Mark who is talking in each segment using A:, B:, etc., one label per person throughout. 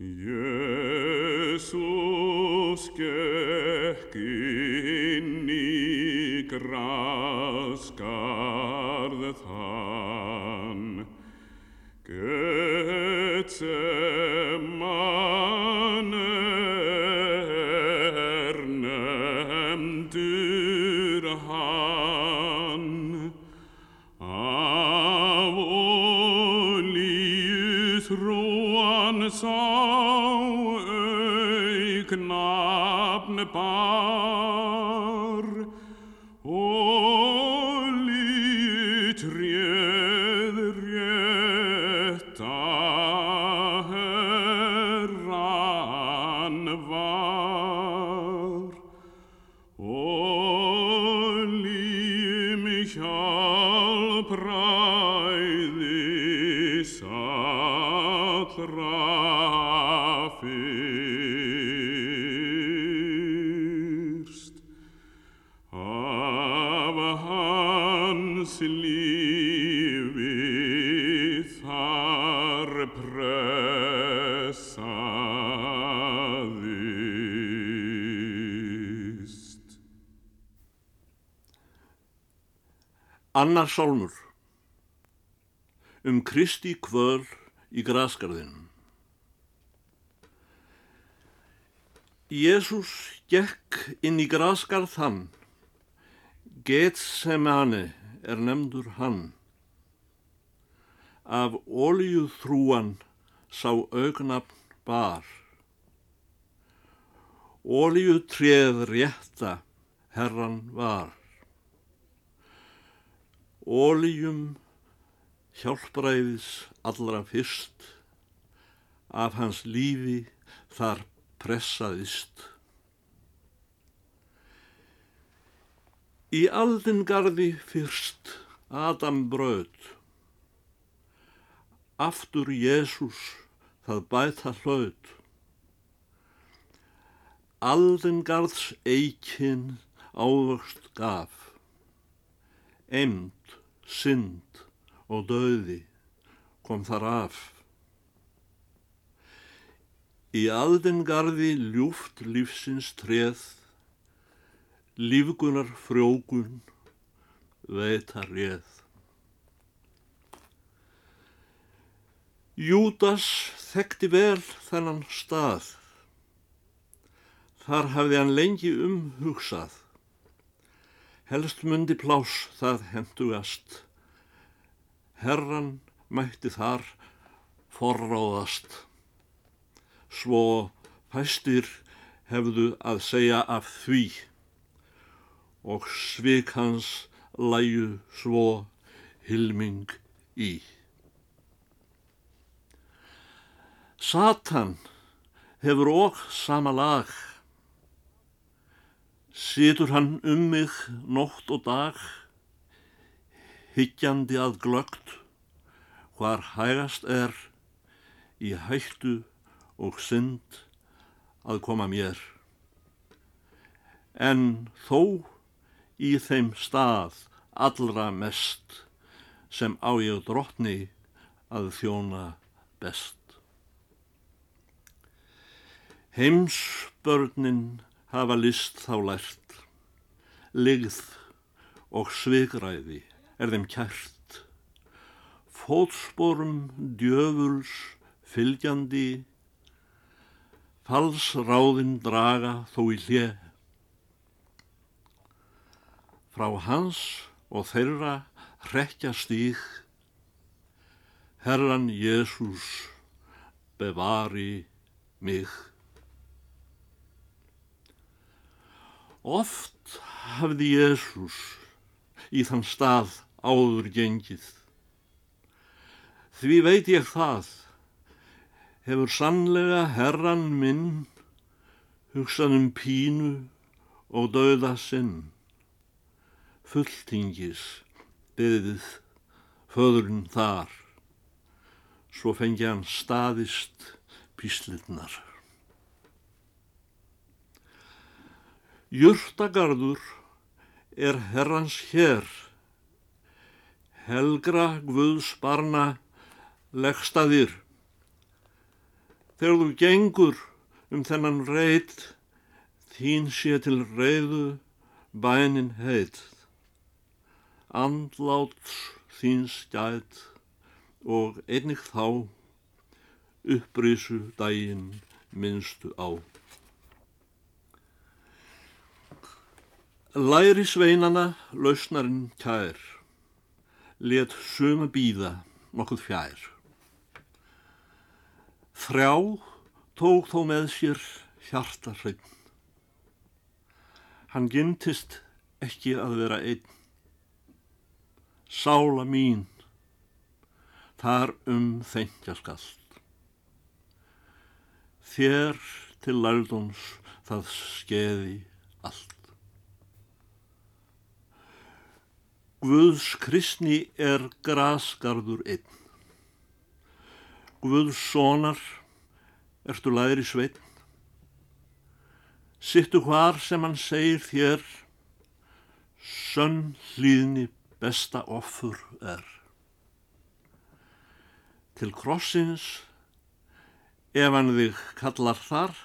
A: Jésús gekk inn í graskarð þann, Getseman er nefndur hann, sá auknafn bar, hans lífi þar pressaðist.
B: Annar sálmur um Kristi kvöl í graskarðinum. Jésús gekk inn í graskarð hann, Getsemane er nefndur hann. Af ólíu þrúan sá augnafn bar. Ólíu treð rétta herran var. Ólíum hjálpræðis allra fyrst, af hans lífi þar pressaðist. Í aldingarði fyrst Adam bröð, aftur Jésús það bæta hlaut. Aldingarðs eikin ávöxt gaf, emd, synd og döði kom þar af. Í aldingarði ljúft lífsins treð, lífgunar frjókun veita réð. Júdas þekkti vel þennan stað. Þar hafði hann lengi umhugsað. Helst mundi plás það hendugast. Herran mætti þar forráðast. Svo fæstir hefðu að segja af því og svik hans læju svo hilming í. Satan hefur og sama lag. Situr hann um mig nótt og dag, hyggjandi að glögt, hvar hægast er í hættu og synd að koma mér. En þó í þeim stað allra mest sem á ég drottni að þjóna best. Heimsbörnin hafa list þá lært, ligð og svigræði er þeim kært, fótsporum djöfuls fylgjandi, falsráðin draga þó í hlje. Frá hans og þeirra hrekja stík, Herran Jésús bevari mig. Oft hafði Jésús í þann stað áður gengið. Því veit ég það, hefur sannlega herran minn hugsað um pínu og dauða sinn. Fulltingis beðið föðurinn þar, svo fengi hann staðist píslirnar. Jurtagarður er herrans hér, helgra guðs barna leggstaðir. Þegar þú gengur um þennan reit, þín sé til reyðu bænin heit. Andláts þín stjæt og einnig þá upprísu dægin minnstu á. Læri sveinana lausnarinn kær, let suma býða nokkuð fjær. Þrjá tók þó með sér hjarta hreinn. Hann gintist ekki að vera einn. Sála mín, þar um þengja skallt. Þér til lærdóms það skeði allt. Guðs kristni er grasgarður einn. Guðs sonar ertu læri sveitn. Sittu hvar sem hann segir þér, sönn hlýðni besta offur er. Til krossins, ef hann þig kallar þar,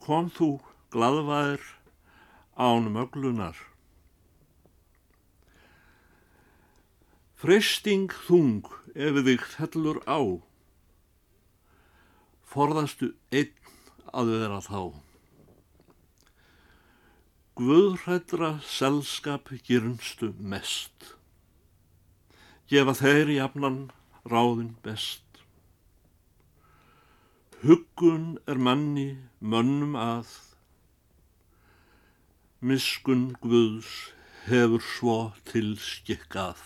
B: kom þú gladvæðir án möglunar. Freysting þung ef þig fellur á, forðastu einn að vera þá. Guðrættra selskap gyrnstu mest, gefa þeir jafnan ráðin best. Huggun er manni mönnum að, miskun Guðs hefur svo til skikkað.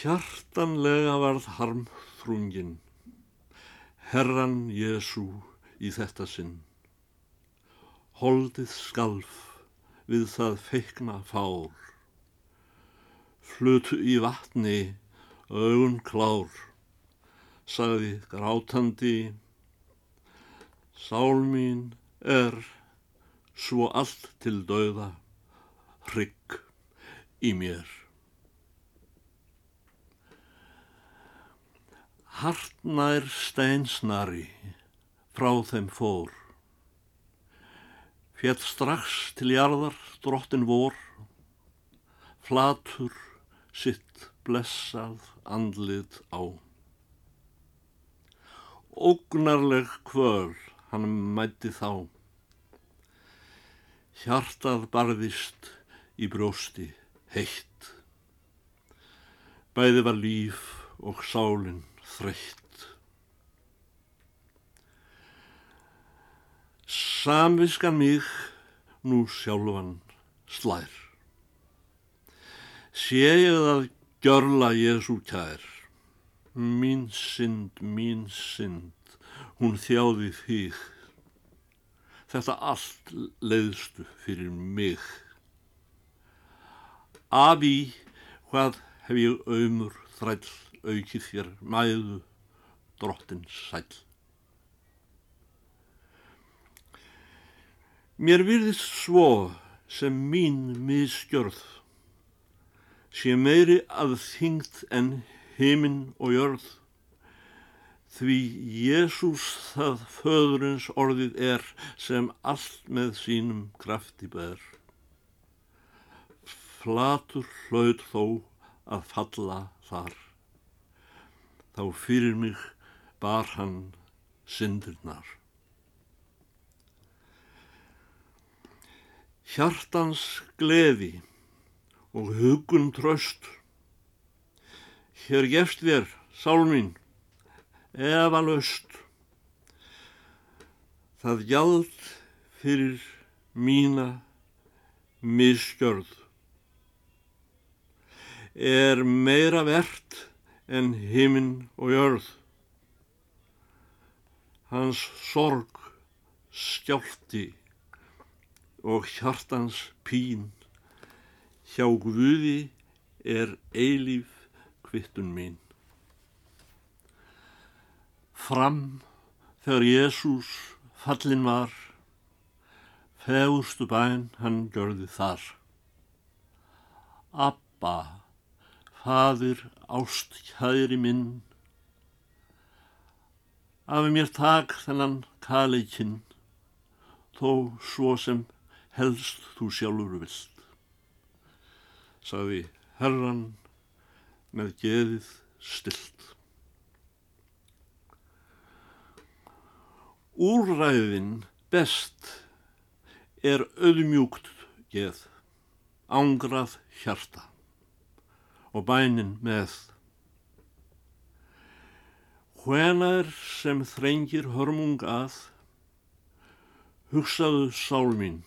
B: Hjartanlega varð harmþrungin, Herran Jésu í þetta sinn. Holdið skalf við það feikna fár, Flutu í vatni, augun klár, sagði grátandi, Sál mín er svo allt til dauða, hrygg í mér. Hartnær steinsnari frá þeim fór. Fjall strax til jarðar drottin vor, flatur sitt blessað andlið á. Ógnarleg kvöl hann mætti þá. Hjartað barðist í brjósti heitt. Bæði var líf og sálinn þreytt. Samviskan mig nú sjálfan slær. Sé ég það gjörla Jésu kær, mín synd, mín synd, hún þjáði þig. Þetta allt leiðstu fyrir mig. Afi, hvað hef ég auðmur þræll aukið þér mæðu drottin sæl. Mér virðist svo sem mín miðskjörð sé meiri að þyngd en heiminn og jörð því Jésús það föðurins orðið er sem allt með sínum krafti ber. Flatur hlaut þó að falla þar þá fyrir mig bar hann syndurnar. Hjartans gleði og hugun tröst. Hér gefst þér, sálmín, efalöst. Það gjald fyrir mína misgjörð er meira verðt en himinn og jörð. Hans sorg, skjálti og hjartans pín hjá Guði er eilíf kvittun mín. Fram þegar Jésús fallin var, fegurstu bæn hann gjörði þar. Abba, fadir ást kæri minn, af mér tak þennan kaleikinn, þó svo sem helst þú sjálfur vilt, sagði herran með geðið stilt. Úrræðin best er auðmjúkt geð, ángrað hjarta og bænin með. Hvenar sem þrengir hörmung að, hugsaðu sál mín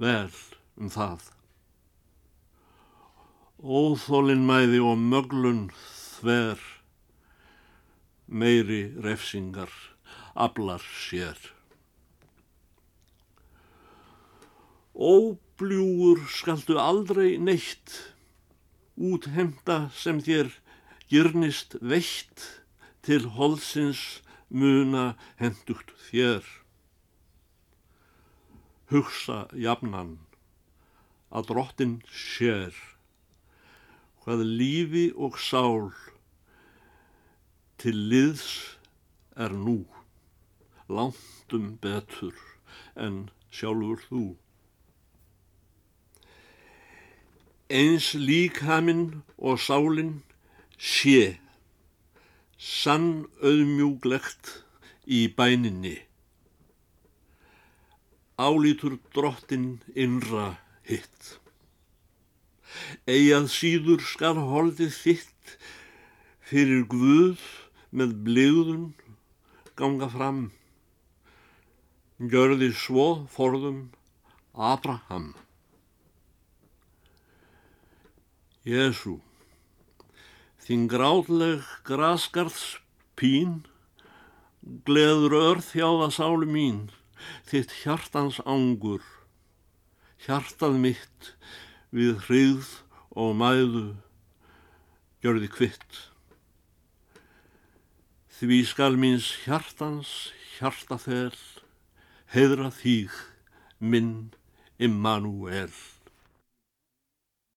B: vel um það. Óþólinn mæði og möglun þver, meiri refsingar aflar sér. Óbljúur skaldu aldrei neitt, úthemta sem þér gyrnist veitt til holsins muna hendugt þér. Hugsa jafnan að drottin sér, hvað lífi og sál til liðs er nú langtum betur en sjálfur þú. Eins líkaminn og sálinn sé, sann auðmjúglegt í bæninni. Álítur drottin innra hitt. Eigað síður skal holdið þitt fyrir Guð með bligðun ganga fram gjörði svo forðum Abraham. Jésu, þín grátleg graskarðs pín, gleður örð þjáða sálu mín, þitt hjartans ángur, hjartað mitt við hrigð og mæðu, gjörði kvitt. Því skal míns hjartans hjarta þell, heiðra þýg minn Immanuel.